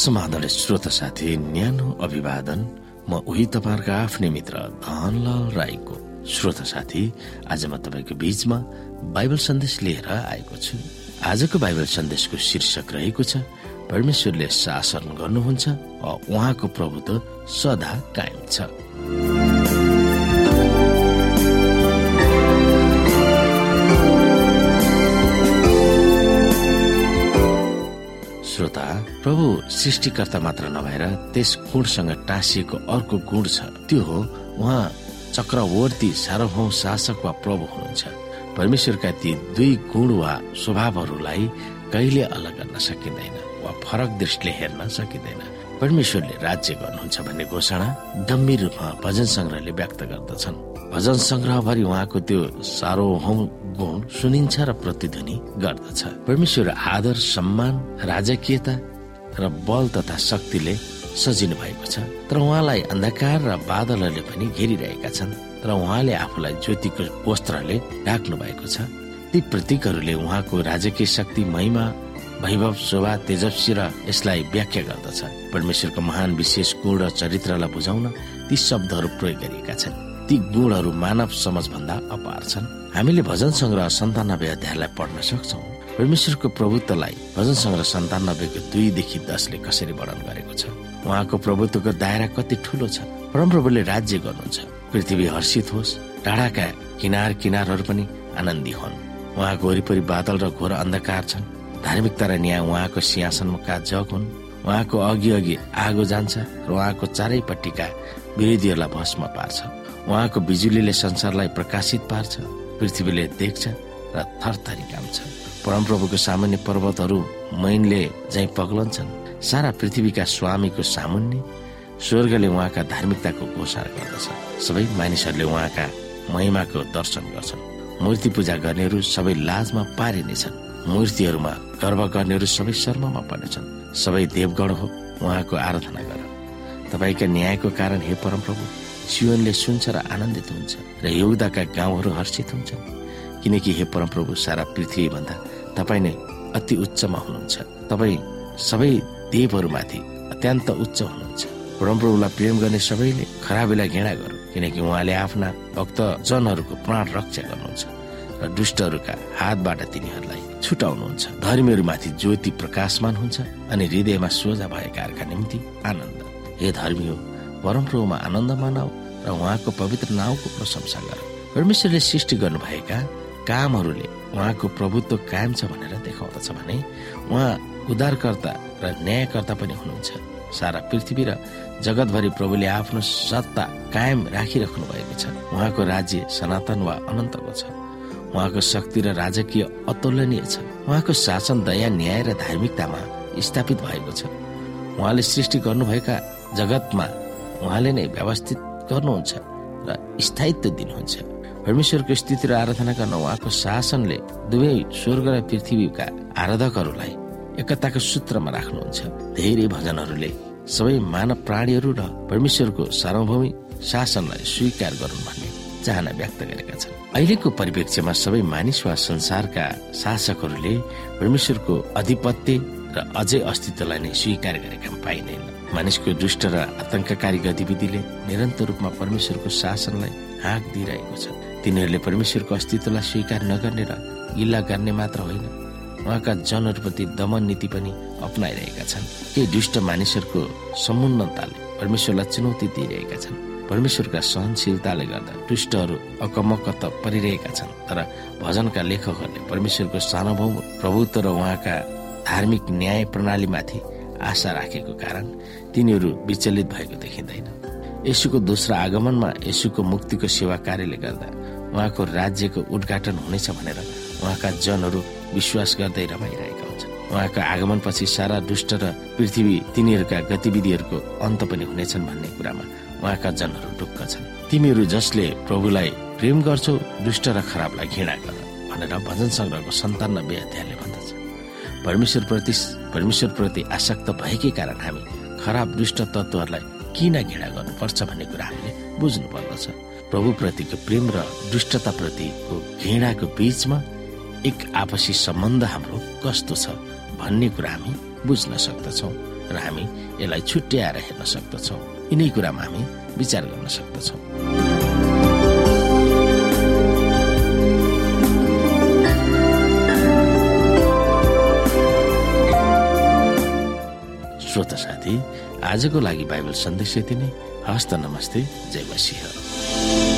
समाधान श्रोता साथी न्यानो अभिवादन। म उही तपाईँहरूको आफ्नै मित्र धनलाल राईको श्रोता साथी। आज म तपाईँको बीचमा बाइबल सन्देश लिएर आएको छु। आजको बाइबल सन्देशको शीर्षक रहेको छ परमेश्वरले शासन गर्नुहुन्छ उहाँको प्रभुत्व सदा कायम छ। प्रभु सृष्टिकर्ता मात्र नभएर त्यस गुणसँग टाँसिएको अर्को गुण छ। त्यो हो उहाँ चक्रवर्ती सार्वभौम शासक वा प्रभु हुनुहुन्छ। परमेश्वरका ती दुई गुण वा स्वभावहरूलाई कहिले अलग गर्न सकिँदैन वा फरक दृष्टिले हेर्न सकिँदैन। परमेश्वरले राज्य गर्नुहुन्छ भन्ने घोषणा गम्भीर रूपमा भजन संग्रहले व्यक्त गर्दछन्। भजन संग्रहभरि उहाँको त्यो सार्वभौम गुण सुनिन्छ र प्रतिध्वनि गर्दछ। परमेश्वर आदर सम्मान राजकीयता र बल तथा शक्तिले सजिनु भएको छ। तर उहाँलाई अन्धकार र बादलहरूले पनि घेरिरहेका छन्। तर उहाँले आफूलाई ज्योतिको वस्त्रले ढाक्नु भएको छ। ती प्रतीकहरूले उहाँको राजकीय शक्ति महिमा वैभव शोभा तेजस्वी र यसलाई व्याख्या गर्दछ। परमेश्वरको महान विशेष गुण र चरित्रलाई बुझाउन ती शब्दहरू प्रयोग गरिएका छन्। ती गुणहरू मानव समझ भन्दा अपार छन्। हामीले भजन संग्रह सन्तानब्बे अध्यायलाई पढ्न सक्छौ। परमेश्वरको प्रभुत्वलाई भजन संग्रह सन्तानब्बेको दुईदेखि दसले कसरी वर्णन गरेको छ? उहाँको प्रभुत्वको दायरा कति ठुलो छ? परमप्रभुले राज्य गर्नुहुन्छ। पृथ्वी हर्षित होस् टाढाका किनार किनारहरू पनि आनन्दी हुन्। उहाँको वरिपरि बादल र घोर अन्धकार छन्। धार्मिकता र न्याय उहाँको सिंहासनमा जग हुन्। उहाँको अघि अघि आगो जान्छ र उहाँको चारैपट्टिका विरोधीहरूलाई भस्म पार्छ। उहाँको बिजुलीले संसारलाई प्रकाशित पार्छ पृथ्वीले देख्छ र थरथरी काम्छ। परमप्रभुको सामान्य पर्वतहरू मैनले झै पग्लन्छन्। सारा पृथ्वीका स्वामीको सामुन्ने स्वर्गले उहाँका धार्मिकताको घोषणा गर्दछ। सबै मानिसहरूले उहाँका महिमाको दर्शन गर्छन्। मूर्ति पूजा गर्नेहरू सबै लाजमा पारिनेछन्। मूर्तिहरूमा गर्व गर्नेहरू सबै शर्ममा पर्नेछन्। सबै देवगण हो उहाँको आराधना गर। तपाईँका न्यायको कारण हे परमप्रभु जीवनले सुन्छ र आनन्दित हुन्छ र यौदाका गाउँहरू हर्षित हुन्छन्। किनकि हे परमप्रभु सारा पृथ्वी भन्दा तपाईँ नै अति उच्चमा हुनुहुन्छ। तपाईँ सबै देवहरूमाथि अत्यन्त उच्च हुनुहुन्छ। परमप्रभुलाई प्रेम गर्ने सबैले खराबीलाई घृणा गरौँ किनकि उहाँले आफ्ना भक्त जनहरूको प्राण रक्षा गर्नुहुन्छ र दुष्टहरूका हातबाट तिनीहरूलाई छुटाउनुहुन्छ। धर्मीहरूमाथि ज्योति प्रकाशमान हुन्छ अनि हृदयमा सोझा भएकाहरूका निम्ति आनन्द। हे धर्मी हो परमप्रभुमा आनन्द मनाऊ र उहाँको पवित्र नाउँको प्रशंसा गर। परमेश्वरले सृष्टि गर्नुभएका कामहरूले उहाँको प्रभुत्व कायम छ भनेर देखाउँदछ भने उहाँ उद्धारकर्ता र न्यायकर्ता पनि हुनुहुन्छ। सारा पृथ्वी र जगतभरि प्रभुले आफ्नो सत्ता कायम राखिराख्नु भएको छ। उहाँको राज्य सनातन वा अनन्तको छ। उहाँको शक्ति र राजकीय अतुलनीय छ। उहाँको शासन दया न्याय र धार्मिकतामा स्थापित भएको छ। उहाँले सृष्टि गर्नुभएका जगतमा उहाँले नै व्यवस्थित गर्नुहुन्छ र स्थायित्व दिनुहुन्छ। परमेश्वरको स्थिति र आराधना गर्न उहाँको शासनले दुवै स्वर्ग र पृथ्वीका आराधकहरूलाई एकताको सूत्रमा राख्नुहुन्छ। धेरै भजनहरूले सबै मानव प्राणीहरू र परमेश्वरको सार्वभौमिक शासनलाई स्वीकार गरून् भन्ने चाहना व्यक्त गरेका छन्। अहिलेको परिप्रेक्ष्यमा सबै मानिस वा संसारका शासकहरूले परमेश्वरको अधिपत्य र अझै अस्तित्वलाई नै स्वीकार गरेका पाइँदैन। मानिसको दुष्ट र आतंककारी गतिविधिले निरन्तर रूपमा परमेश्वरको शासनलाई हाँक दिइरहेको छ। तिनीहरूले परमेश्वरको अस्तित्वलाई स्वीकार नगर्ने र गिल्ला गर्ने मात्र होइन उहाँका जनहरूप्रति दमन नीति पनि अप्नाइरहेका छन्। केही दुष्ट मानिसहरूको समुन्नताले परमेश्वरलाई चुनौती दिइरहेका छन्। परमेश्वरका सहनशीलताले गर्दा दुष्टहरू अकमक्क त परिरहेका छन्। तर भजनका लेखकहरूले परमेश्वरको सार्वभौम प्रभुत्व र उहाँका धार्मिक न्याय प्रणालीमाथि आशा राखेको कारण तिनीहरू विचलित भएको देखिँदैन। यसुको दोस्रो आगमनमा यसुको मुक्तिको सेवा कार्यले गर्दा उहाँको राज्यको उद्घाटन हुनेछ भनेर उहाँका जनहरू विश्वास गर्दै रमाइरहेका हुन्छन्। उहाँको आगमनपछि सारा दुष्ट र पृथ्वी तिनीहरूका गतिविधिहरूको अन्त पनि हुनेछन् भन्ने कुरामा उहाँका जनहरू ढुक्क छन्। तिमीहरू जसले प्रभुलाई प्रेम गर्छौ दुष्ट र खराबलाई घृणा गर भनेर भजन सङ्ग्रहको सन्तानब्बे अध्यायले भन्दछ। परमेश्वर प्रति परमेश्वर प्रति आसक्त भएकै कारण हामी खराब दुष्ट तत्वहरूलाई किन घृणा गर्नुपर्छ भन्ने कुरा हामीले बुझ्नु पर्दछ प्रभु प्रतिको प्रेम र दुष्टता प्रतिको घृणाको बीचमा एक आपसी सम्बन्ध हाम्रो कस्तो छ भन्ने कुरा हामी बुझ्न सक्दछौ र हामी यसलाई छुट्याएर हेर्न सक्दछौँ। यिनै कुरामा हामी विचार गर्न सक्दछौँ। श्रोता साथी आजको लागि बाइबल सन्देश यति नै। हस्त नमस्ते जय मसिंह। Bye.